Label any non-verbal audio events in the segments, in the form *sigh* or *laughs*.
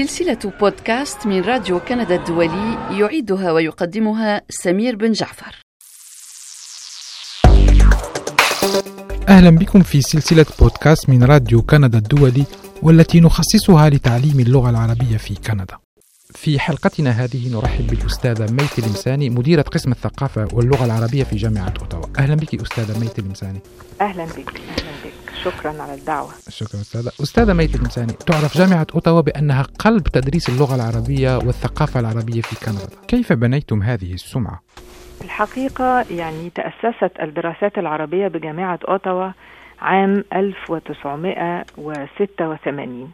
سلسلة بودكاست من راديو كندا الدولي يعيدها ويقدمها سمير بن جعفر. أهلا بكم في سلسلة بودكاست من راديو كندا الدولي والتي نخصصها لتعليم اللغة العربية في كندا. في حلقتنا هذه نرحب بالأستاذة ميت المساني مديرة قسم الثقافة واللغة العربية في جامعة أوتاوا أهلا بك أستاذة ميت المساني أهلا بك أهلا بك شكرا على الدعوة. شكرا أستاذة. أستاذة ميت المساني تعرف جامعة أوتاوا بأنها قلب تدريس اللغة العربية والثقافة العربية في كندا. كيف بنيتم هذه السمعة؟ الحقيقة يعني تأسست الدراسات العربية بجامعة أوتاوا عام 1986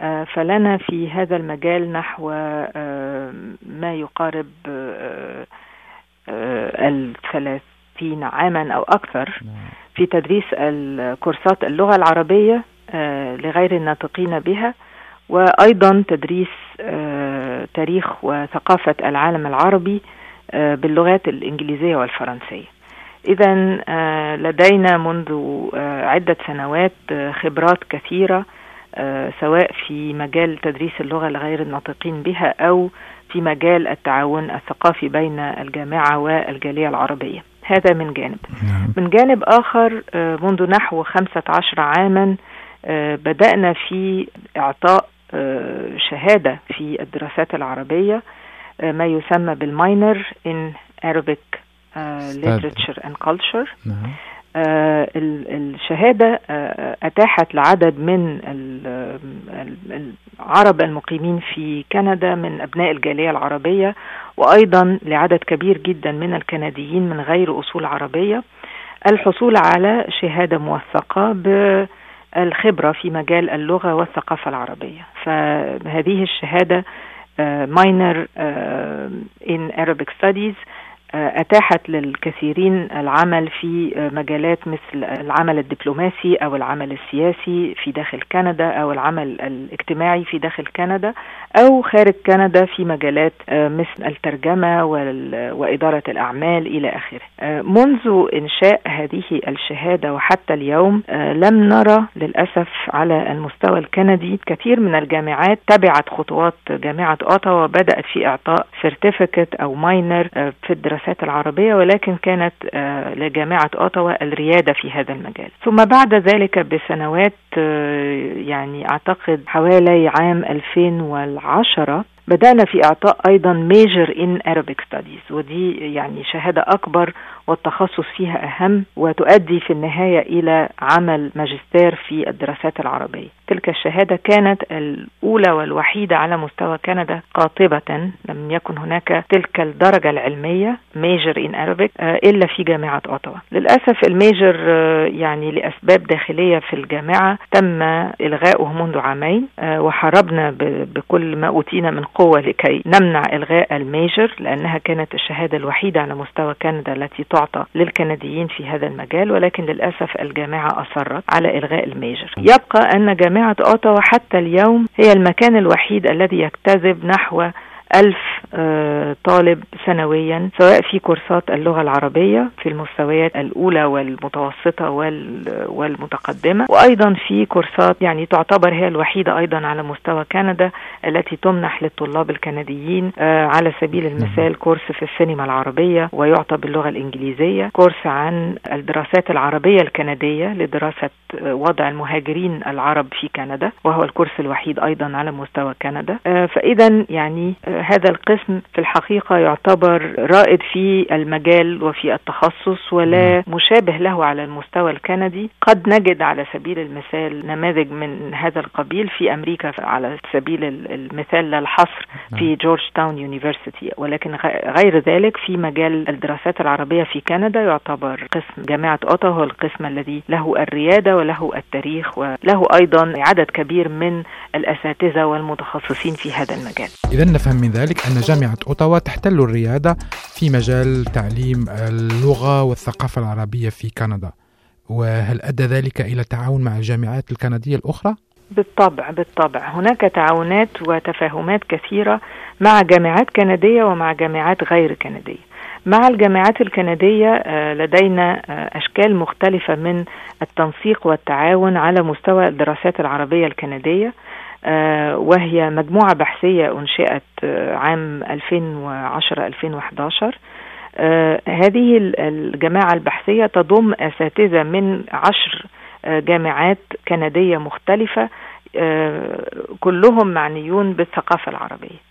آه، فلنا في هذا المجال نحو آه، ما يقارب آه، الثلاث 60 عاما أو أكثر نعم. في تدريس كورسات اللغة العربية آه، لغير الناطقين بها وأيضا تدريس آه، تاريخ وثقافة العالم العربي آه، باللغات الإنجليزية والفرنسية. إذا لدينا منذ عدة سنوات خبرات كثيرة سواء في مجال تدريس اللغة لغير الناطقين بها أو في مجال التعاون الثقافي بين الجامعة والجالية العربية. هذا من جانب نعم. من جانب آخر آه، منذ نحو خمسة عشر عاما آه، بدأنا في إعطاء شهادة في الدراسات العربية ما يسمى بالماينر in Arabic Literature and Culture نعم. آه، الشهادة آه، أتاحت لعدد من العرب المقيمين في كندا من أبناء الجالية العربية وأيضا لعدد كبير جدا من الكنديين من غير أصول عربية. الحصول على شهادة موثقة بالخبرة في مجال اللغة والثقافة العربية. فهذه الشهادة ماينر in Arabic Studies أتاحت للكثيرين العمل في مجالات مثل العمل الدبلوماسي أو العمل السياسي في داخل كندا أو العمل الاجتماعي في داخل كندا أو خارج كندا في مجالات مثل الترجمة وإدارة الأعمال إلى آخره. منذ إنشاء هذه الشهادة وحتى اليوم لم نرى للأسف على المستوى الكندي. كثير من الجامعات تبعت خطوات جامعة أوتاوا وبدأت في إعطاء certificate أو minor في الدراسات الدراسات العربية ولكن كانت آه، لجامعة أوتاوا الريادة في هذا المجال. ثم بعد ذلك بسنوات آه، يعني أعتقد حوالي عام 2010 بدأنا في إعطاء أيضا major in Arabic Studies ودي يعني شهادة أكبر والتخصص فيها أهم وتؤدي في النهاية إلى عمل ماجستير في الدراسات العربية. تلك الشهادة كانت الأولى والوحيدة على مستوى كندا قاطبة. لم يكن هناك تلك الدرجة العلمية major in آه، إلا في جامعة أوتوا للأسف ال major آه، يعني لأسباب داخلية في الجامعة تم إلغاؤه منذ عامين آه، وحاربنا بكل ما أوتينا من قوة لكي نمنع إلغاء ال major لأنها كانت الشهادة الوحيدة على مستوى كندا التي تعطى للكنديين في هذا المجال ولكن للأسف الجامعة أصرت على إلغاء ال major. يبقى أن جامعة أوتاوا حتى اليوم هي المكان الوحيد الذي يجتذب نحو ألف آه، طالب سنويا سواء في كورسات اللغة العربية في المستويات الأولى والمتوسطة والمتقدمة وأيضا في كورسات يعني تعتبر هي الوحيدة أيضا على مستوى كندا التي تمنح للطلاب الكنديين آه، على سبيل المثال كورس في السينما العربية ويعطى باللغة الإنجليزية كورس عن الدراسات العربية الكندية لدراسة آه، وضع المهاجرين العرب في كندا وهو الكورس الوحيد أيضا على مستوى كندا فإذا يعني هذا القسم في الحقيقة يعتبر رائد في المجال وفي التخصص ولا مشابه له على المستوى الكندي. قد نجد على سبيل المثال نماذج من هذا القبيل في أمريكا على سبيل المثال للحصر في نعم. Georgetown University. ولكن غير ذلك في مجال الدراسات العربية في كندا يعتبر قسم جامعة أوتاوا هو القسم الذي له الريادة وله التاريخ وله أيضا عدد كبير من الأساتذة والمتخصصين في هذا المجال. إذا نفهم من ذلك أن جامعة أوتاوا تحتل الريادة في مجال تعليم اللغة والثقافة العربية في كندا. وهل أدى ذلك إلى التعاون مع الجامعات الكندية الأخرى؟ بالطبع بالطبع. هناك تعاونات وتفاهمات كثيرة مع جامعات كندية ومع جامعات غير كندية. مع الجامعات الكندية آه، لدينا آه، أشكال مختلفة من التنسيق والتعاون على مستوى الدراسات العربية الكندية. وهي مجموعة بحثية أنشئت عام 2010-2011 هذه الجماعة البحثية تضم أساتذة من عشر جامعات كندية مختلفة كلهم معنيون بالثقافة العربية. آه،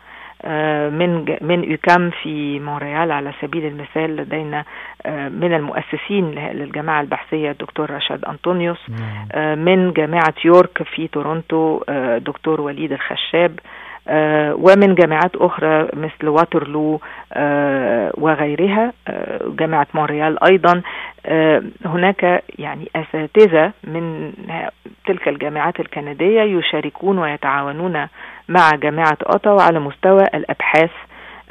من من UQAM في مونريال على سبيل المثال لدينا آه، من المؤسسين للجماعة البحثية الدكتور رشاد أنطونيوس نعم. آه، من جامعة يورك في تورونتو دكتور وليد الخشاب آه، ومن جامعات أخرى مثل واترلو آه، وغيرها آه، جامعة مونريال أيضا. هناك يعني أساتذة من تلك الجامعات الكندية يشاركون ويتعاونون مع جامعة أوتاوا على مستوى الأبحاث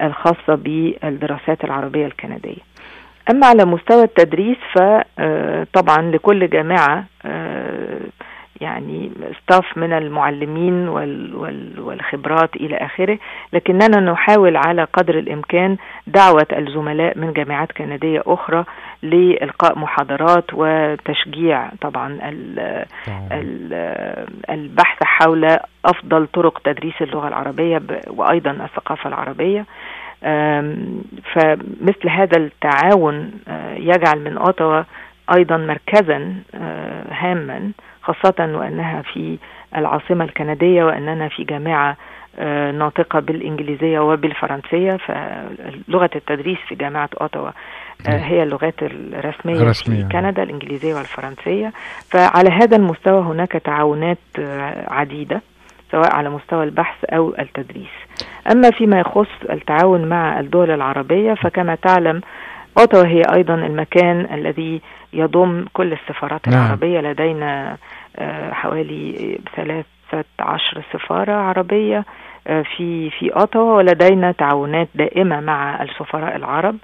الخاصة بالدراسات العربية الكندية. أما على مستوى التدريس فطبعا لكل جامعة يعني ستاف من المعلمين وال وال والخبرات إلى آخره. لكننا نحاول على قدر الإمكان دعوة الزملاء من جامعات كندية أخرى لإلقاء محاضرات وتشجيع طبعا البحث حول أفضل طرق تدريس اللغة العربية وأيضا الثقافة العربية. فمثل هذا التعاون آه، يجعل من اوتوا أيضا مركزا آه، هاما خاصة وأنها في العاصمة الكندية وأننا في جامعة آه، ناطقة بالإنجليزية وبالفرنسية. فلغة التدريس في جامعة أوتاوا آه، هي اللغات الرسمية رسمية. في كندا الإنجليزية والفرنسية. فعلى هذا المستوى هناك تعاونات عديدة سواء على مستوى البحث أو التدريس. أما فيما يخص التعاون مع الدول العربية فكما تعلم أوتاوا هي أيضا المكان الذي يضم كل السفارات نعم. العربية لدينا آه، حوالي ثلاثة عشر سفارة عربية آه، في في أوتاوا ولدينا تعاونات دائمة مع السفراء العرب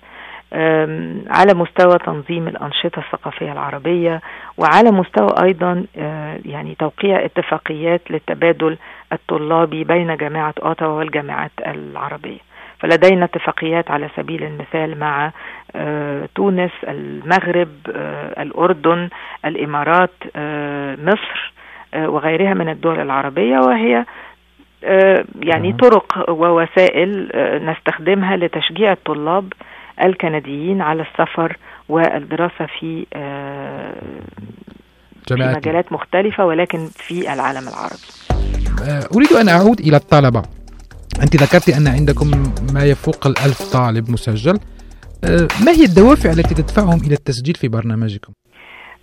على مستوى تنظيم الأنشطة الثقافية العربية وعلى مستوى أيضا آه، يعني توقيع اتفاقيات للتبادل الطلابي بين جامعة أوتاوا والجامعات العربية فلدينا اتفاقيات على سبيل المثال مع آه، تونس المغرب آه، الأردن الإمارات آه، مصر وغيرها من الدول العربية وهي يعني طرق ووسائل نستخدمها لتشجيع الطلاب الكنديين على السفر والدراسة في في مجالات مختلفة ولكن في العالم العربي. أريد أن أعود إلى الطلبة. أنت ذكرت أن عندكم ما يفوق الألف طالب مسجل أه، ما هي الدوافع التي تدفعهم إلى التسجيل في برنامجكم؟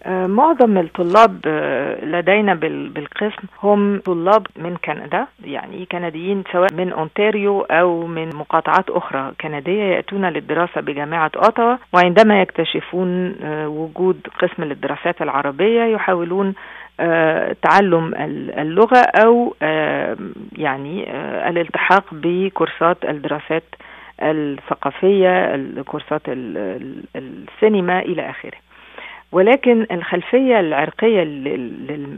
أه، معظم الطلاب أه، لدينا بالقسم هم طلاب من كندا يعني كنديين سواء من أونتاريو أو من مقاطعات أخرى كندية يأتون للدراسة بجامعة أوتاوا وعندما يكتشفون وجود قسم للدراسات العربية يحاولون آه، تعلم اللغة أو آه، يعني آه، الالتحاق بكورسات الدراسات الثقافية كورسات السينما إلى آخره. ولكن الخلفية العرقية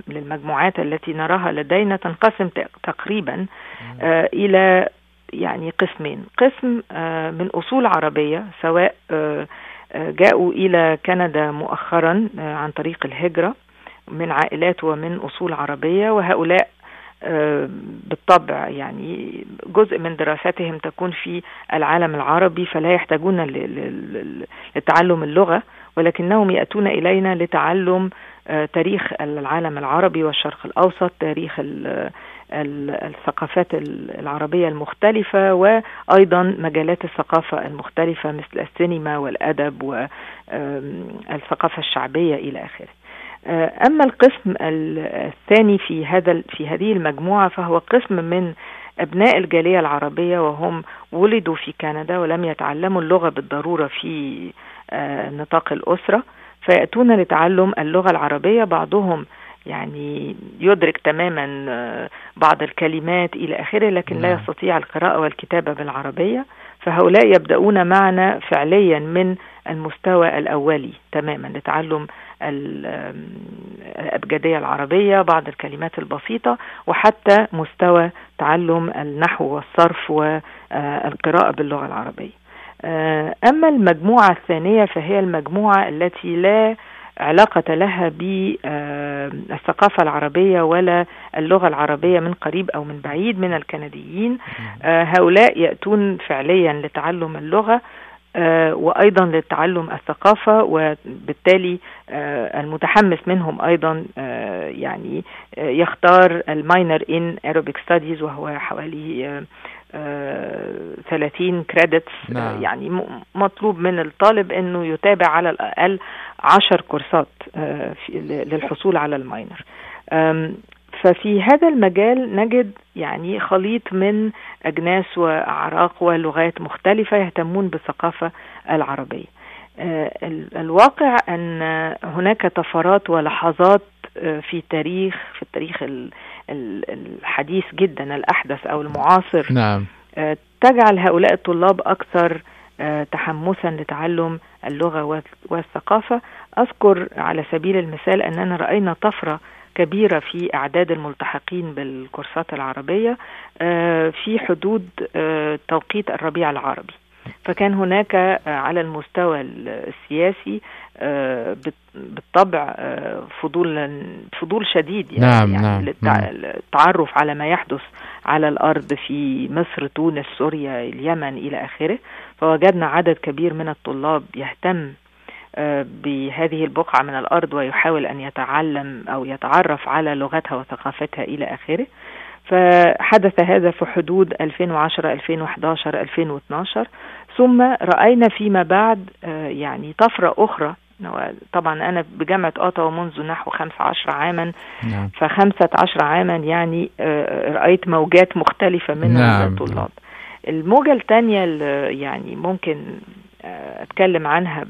للمجموعات التي نراها لدينا تنقسم تقريبا إلى يعني قسمين. قسم من أصول عربية سواء جاءوا إلى كندا مؤخرا عن طريق الهجرة. من عائلات ومن أصول عربية وهؤلاء آه، بالطبع يعني جزء من دراساتهم تكون في العالم العربي فلا يحتاجون لتعلم اللغة ولكنهم يأتون إلينا لتعلم آه، تاريخ العالم العربي والشرق الأوسط تاريخ الثقافات العربية المختلفة وأيضا مجالات الثقافة المختلفة مثل السينما والأدب والثقافة الشعبية إلى آخره. أما القسم الثاني في هذا في هذه المجموعة فهو قسم من أبناء الجالية العربية وهم ولدوا في كندا ولم يتعلموا اللغة بالضرورة في آه، نطاق الأسرة فيأتون لتعلم اللغة العربية بعضهم يعني يدرك تماما آه، بعض الكلمات إلى آخره لكن لا نعم. يستطيع القراءة والكتابة بالعربية فهؤلاء يبدأون معنا فعليا من المستوى الأولي تماما لتعلم الأبجدية العربية بعض الكلمات البسيطة وحتى مستوى تعلم النحو والصرف والقراءة باللغة العربية. أما المجموعة الثانية فهي المجموعة التي لا علاقة لها بالثقافة العربية ولا اللغة العربية من قريب أو من بعيد من الكنديين. هؤلاء يأتون فعليا لتعلم اللغة. آه وأيضا لتعلم الثقافة وبالتالي آه المتحمس منهم أيضا آه يعني يختار ال minor in Arabic Studies وهو حوالي 30 credits نعم. يعني مطلوب من الطالب إنه يتابع على الأقل 10 كورسات للحصول على ال minor ففي هذا المجال نجد يعني خليط من أجناس وأعراق ولغات مختلفة يهتمون بالثقافة العربية الواقع أن هناك طفرات ولحظات في تاريخ في التاريخ الحديث جدا الأحدث أو المعاصر نعم. تجعل هؤلاء الطلاب أكثر تحمسا لتعلم اللغة والثقافة أذكر على سبيل المثال أننا رأينا طفرة كبيرة في أعداد الملتحقين بالكورسات العربية في حدود توقيت الربيع العربي. فكان هناك على المستوى السياسي بالطبع فضول فضول شديد يعني, نعم يعني نعم للتعرف على ما يحدث على الأرض في مصر تونس سوريا اليمن إلى آخره. فوجدنا عدد كبير من الطلاب يهتم بهذه البقعة من الأرض ويحاول أن يتعلم أو يتعرف على لغتها وثقافتها إلى آخره. فحدث هذا في حدود 2010 2011 2012 ثم رأينا فيما بعد يعني طفرة أخرى. طبعا أنا بجامعة أوتاوا منذ نحو 15 عاما. نعم. فخمسة عشر عاما يعني رأيت موجات مختلفة من نعم. الطلاب. الموجة الثانية يعني ممكن أتكلم عنها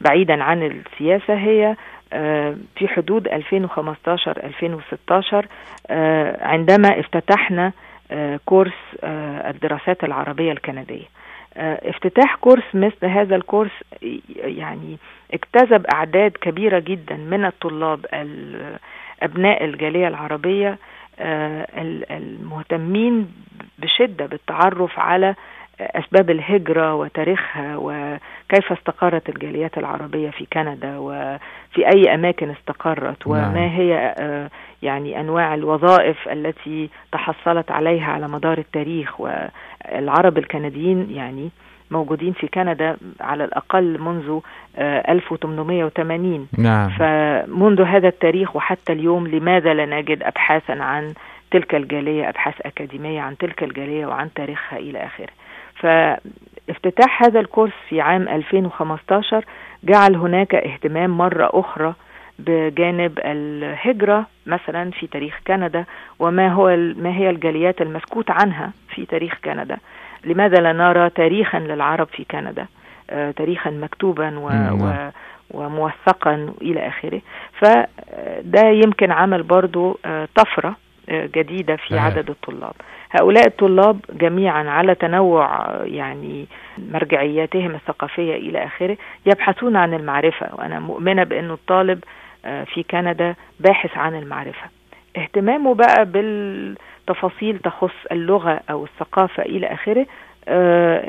بعيدا عن السياسة هي في حدود 2015 2016 عندما افتتحنا كورس الدراسات العربية الكندية. افتتاح كورس مثل هذا الكورس يعني اجتذب أعداد كبيرة جدا من الطلاب أبناء الجالية العربية المهتمين بشدة بالتعرف على أسباب الهجرة وتاريخها وكيف استقرت الجاليات العربية في كندا وفي أي أماكن استقرت وما هي يعني أنواع الوظائف التي تحصلت عليها على مدار التاريخ والعرب الكنديين يعني موجودين في كندا على الأقل منذ 1880 نعم. فمنذ هذا التاريخ وحتى اليوم لماذا لا نجد أبحاثا عن تلك الجالية أبحاث أكاديمية عن تلك الجالية وعن تاريخها إلى آخره؟ فافتتاح هذا الكورس في عام 2015 جعل هناك اهتمام مرة أخرى بجانب الهجرة مثلا في تاريخ كندا وما هو ما هي الجاليات المسكوت عنها في تاريخ كندا. لماذا لا نرى تاريخا للعرب في كندا؟ آه تاريخا مكتوبا و, و وموثقا إلى آخره. فده يمكن عمل برضو آه طفرة جديدة في آه. عدد الطلاب هؤلاء الطلاب جميعا على تنوع يعني مرجعياتهم الثقافية إلى آخره يبحثون عن المعرفة وأنا مؤمنة بأنه الطالب في كندا باحث عن المعرفة اهتمامه بقى بالتفاصيل تخص اللغة أو الثقافة إلى آخره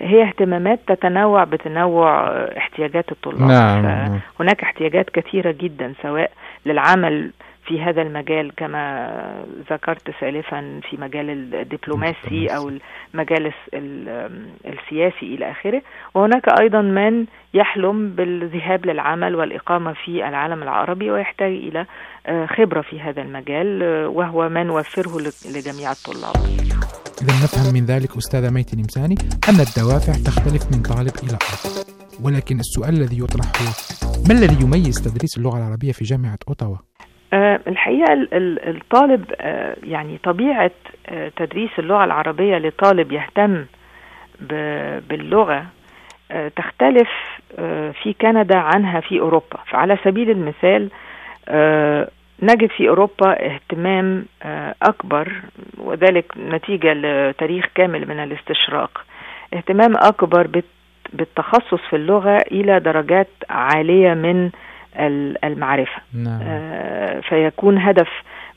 هي اهتمامات تتنوع بتنوع احتياجات الطلاب نعم. هناك احتياجات كثيرة جدا سواء للعمل في هذا المجال كما ذكرت سالفا في مجال الدبلوماسي أو المجال السياسي إلى آخره. وهناك أيضا من يحلم بالذهاب للعمل والإقامة في العالم العربي ويحتاج إلى خبرة في هذا المجال وهو ما نوفره لجميع الطلاب. إذا نفهم من ذلك أستاذة ميتي نمساني أن الدوافع تختلف من طالب إلى آخر ولكن السؤال الذي يطرح هو ما الذي يميز تدريس اللغة العربية في جامعة أوتاوا؟ أه الحقيقة الطالب أه يعني طبيعة أه تدريس اللغة العربية لطالب يهتم باللغة تختلف في كندا عنها في أوروبا. فعلى سبيل المثال نجد في أوروبا اهتمام أكبر وذلك نتيجة لتاريخ كامل من الاستشراق. اهتمام أكبر بالتخصص في اللغة إلى درجات عالية من المعرفة نعم. آه فيكون هدف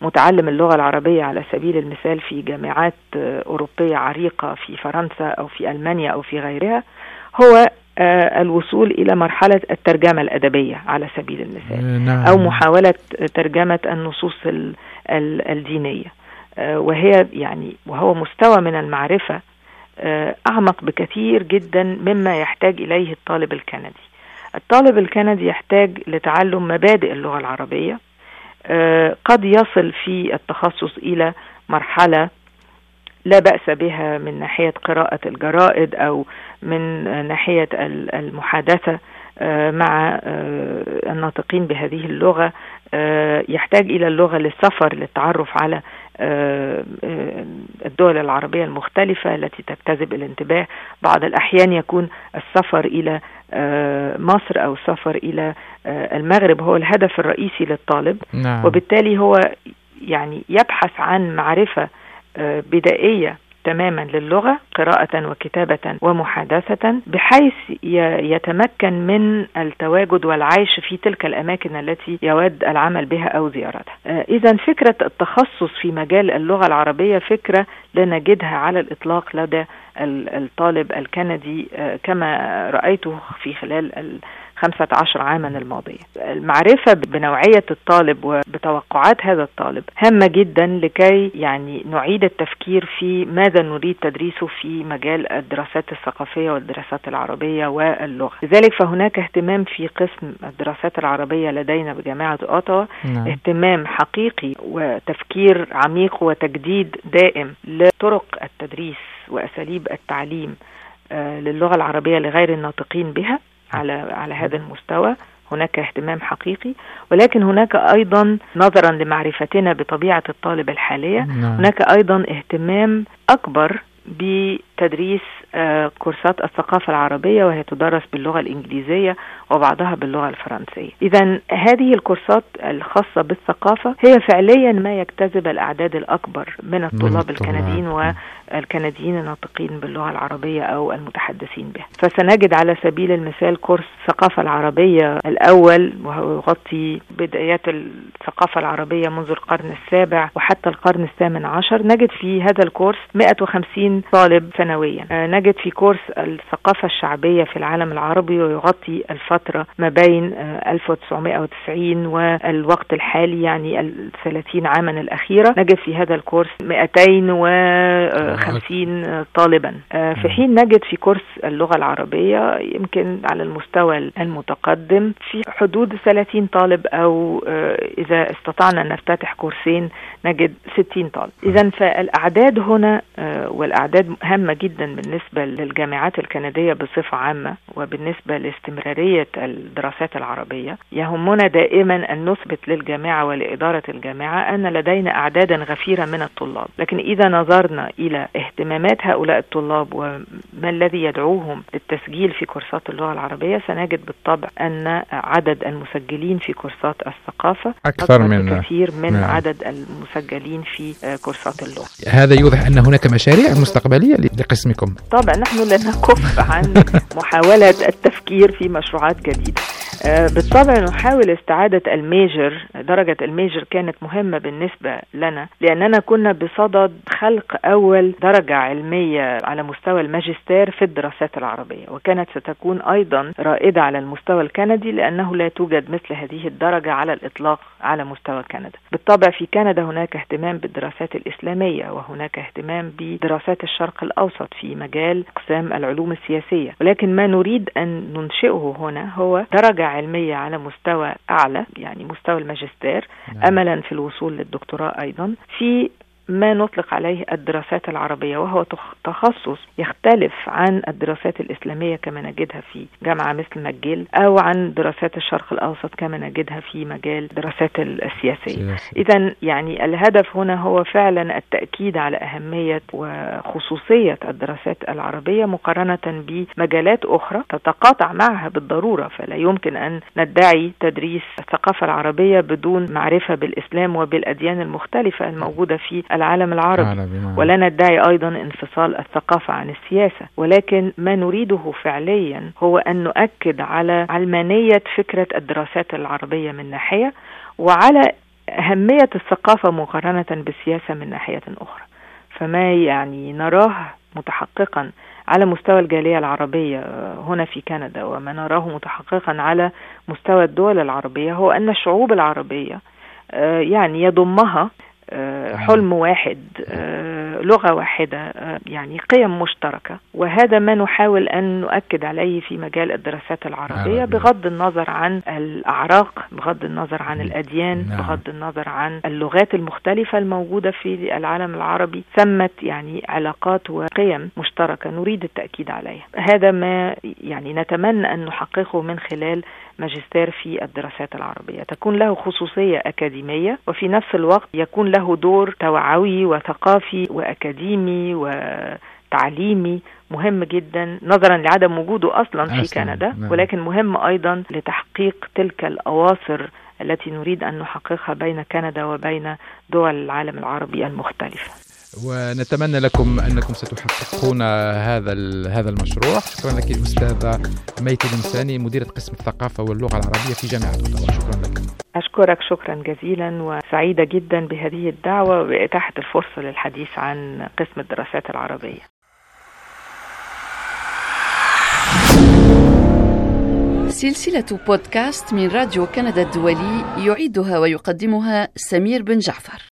متعلم اللغة العربية على سبيل المثال في جامعات أوروبية عريقة في فرنسا أو في ألمانيا أو في غيرها هو الوصول إلى مرحلة الترجمة الأدبية على سبيل المثال نعم. أو محاولة ترجمة النصوص الدينية وهي يعني وهو مستوى من المعرفة أعمق بكثير جدا مما يحتاج إليه الطالب الكندي الطالب الكندي يحتاج لتعلم مبادئ اللغة العربية قد يصل في التخصص إلى مرحلة لا بأس بها من ناحية قراءة الجرائد أو من ناحية المحادثة مع الناطقين بهذه اللغة يحتاج إلى اللغة للسفر للتعرف على الدول العربية المختلفة التي تجتذب الانتباه. بعض الأحيان يكون السفر إلى مصر أو السفر إلى المغرب هو الهدف الرئيسي للطالب نعم. وبالتالي هو يعني يبحث عن معرفة بدائية تماما للغة قراءة وكتابة ومحادثة بحيث يتمكن من التواجد والعيش في تلك الأماكن التي يود العمل بها أو زيارتها. إذا فكرة التخصص في مجال اللغة العربية فكرة لا نجدها على الإطلاق لدى الطالب الكندي كما رأيته في خلال خمسة عشر عاما الماضية. المعرفة بنوعية الطالب وبتوقعات هذا الطالب هامة جدا لكي يعني نعيد التفكير في ماذا نريد تدريسه في مجال الدراسات الثقافية والدراسات العربية واللغة. لذلك فهناك اهتمام في قسم الدراسات العربية لدينا بجامعة أوتاوا. نعم. اهتمام حقيقي وتفكير عميق وتجديد دائم لطرق التدريس وأساليب التعليم للغة العربية لغير الناطقين بها. على على هذا المستوى. هناك اهتمام حقيقي ولكن هناك أيضا نظرا لمعرفتنا بطبيعة الطالب الحالية. نعم. هناك أيضا اهتمام أكبر بتدريس كورسات الثقافة العربية وهي تدرس باللغة الإنجليزية وبعضها باللغة الفرنسية. إذا هذه الكورسات الخاصة بالثقافة هي فعليا ما يجتذب الأعداد الأكبر من الطلاب الكنديين والكنديين الناطقين باللغة العربية أو المتحدثين بها. فسنجد على سبيل المثال كورس الثقافة العربية الأول وهو يغطي بدايات الثقافة العربية منذ القرن السابع وحتى القرن الثامن عشر. نجد في هذا الكورس 150 طالب سنويا. نجد في كورس الثقافة الشعبية في العالم العربي ويغطي الفترة ما بين 1990 والوقت الحالي يعني ال 30 عاما الأخيرة. نجد في هذا الكورس 250 طالبا. في حين نجد في كورس اللغة العربية يمكن على المستوى المتقدم في حدود 30 طالب أو إذا استطعنا أن نفتتح كورسين نجد 60 طالب. إذا فالأعداد هنا والأعداد هامة جدا بالنسبة للجامعات الكندية بصفة عامة وبالنسبة لاستمرارية الدراسات العربية يهمنا دائما أن نثبت للجامعة ولإدارة الجامعة أن لدينا أعدادا غفيرة من الطلاب لكن إذا نظرنا إلى اهتمامات هؤلاء الطلاب وما الذي يدعوهم للتسجيل في كورسات اللغة العربية سنجد بالطبع أن عدد المسجلين في كورسات الثقافة أكثر من كثير من نعم. عدد المسجلين في كورسات اللغة هذا يوضح أن هناك مشاريع مستقبلية لقسمكم طبعا نحن لا نكف عن *laughs* محاولة التفكير في مشروعات جديدة. بالطبع نحاول استعادة ال major. درجة ال major كانت مهمة بالنسبة لنا لأننا كنا بصدد خلق أول درجة علمية على مستوى الماجستير في الدراسات العربية وكانت ستكون أيضا رائدة على المستوى الكندي لأنه لا توجد مثل هذه الدرجة على الإطلاق على مستوى كندا. بالطبع في كندا هناك اهتمام بالدراسات الإسلامية وهناك اهتمام بدراسات الشرق الأوسط. في مجال أقسام العلوم السياسية. ولكن ما نريد أن ننشئه هنا هو درجة علمية على مستوى أعلى يعني مستوى الماجستير أملا في الوصول للدكتوراه أيضا في ما نطلق عليه الدراسات العربية وهو تخصص يختلف عن الدراسات الإسلامية كما نجدها في جامعة مثل ماجيل أو عن دراسات الشرق الأوسط كما نجدها في مجال الدراسات السياسية. إذا يعني الهدف هنا هو فعلا التأكيد على أهمية وخصوصية الدراسات العربية مقارنة بمجالات أخرى تتقاطع معها بالضرورة. فلا يمكن أن ندعي تدريس الثقافة العربية بدون معرفة بالإسلام وبالأديان المختلفة الموجودة في العالم العربي. ولا ندعي أيضا انفصال الثقافة عن السياسة. ولكن ما نريده فعليا هو أن نؤكد على علمانية فكرة الدراسات العربية من ناحية وعلى أهمية الثقافة مقارنة بالسياسة من ناحية أخرى. فما يعني نراه متحققا على مستوى الجالية العربية هنا في كندا وما نراه متحققا على مستوى الدول العربية هو أن الشعوب العربية يعني يضمها حلم واحد لغة واحدة يعني قيم مشتركة. وهذا ما نحاول أن نؤكد عليه في مجال الدراسات العربية بغض النظر عن الأعراق بغض النظر عن الأديان نعم. بغض النظر عن اللغات المختلفة الموجودة في العالم العربي. ثمت يعني علاقات وقيم مشتركة نريد التأكيد عليها. هذا ما يعني نتمنى أن نحققه من خلال ماجستير في الدراسات العربية تكون له خصوصية أكاديمية وفي نفس الوقت يكون له دور توعوي وثقافي وأكاديمي وتعليمي مهم جدا نظرا لعدم وجوده أصلا في أصلاً. كندا نعم. ولكن مهم أيضا لتحقيق تلك الأواصر التي نريد أن نحققها بين كندا وبين دول العالم العربي المختلفة ونتمنى لكم أنكم ستحققون هذا هذا المشروع. شكرا لك الأستاذة ميت الانساني مديرة قسم الثقافة واللغة العربية في جامعة اوتاوا شكرا لك. أشكرك شكرا جزيلا وسعيدة جدا بهذه الدعوة وبإتاحة الفرصة للحديث عن قسم الدراسات العربية. سلسلة بودكاست من راديو كندا الدولي يعيدها ويقدمها سمير بن جعفر.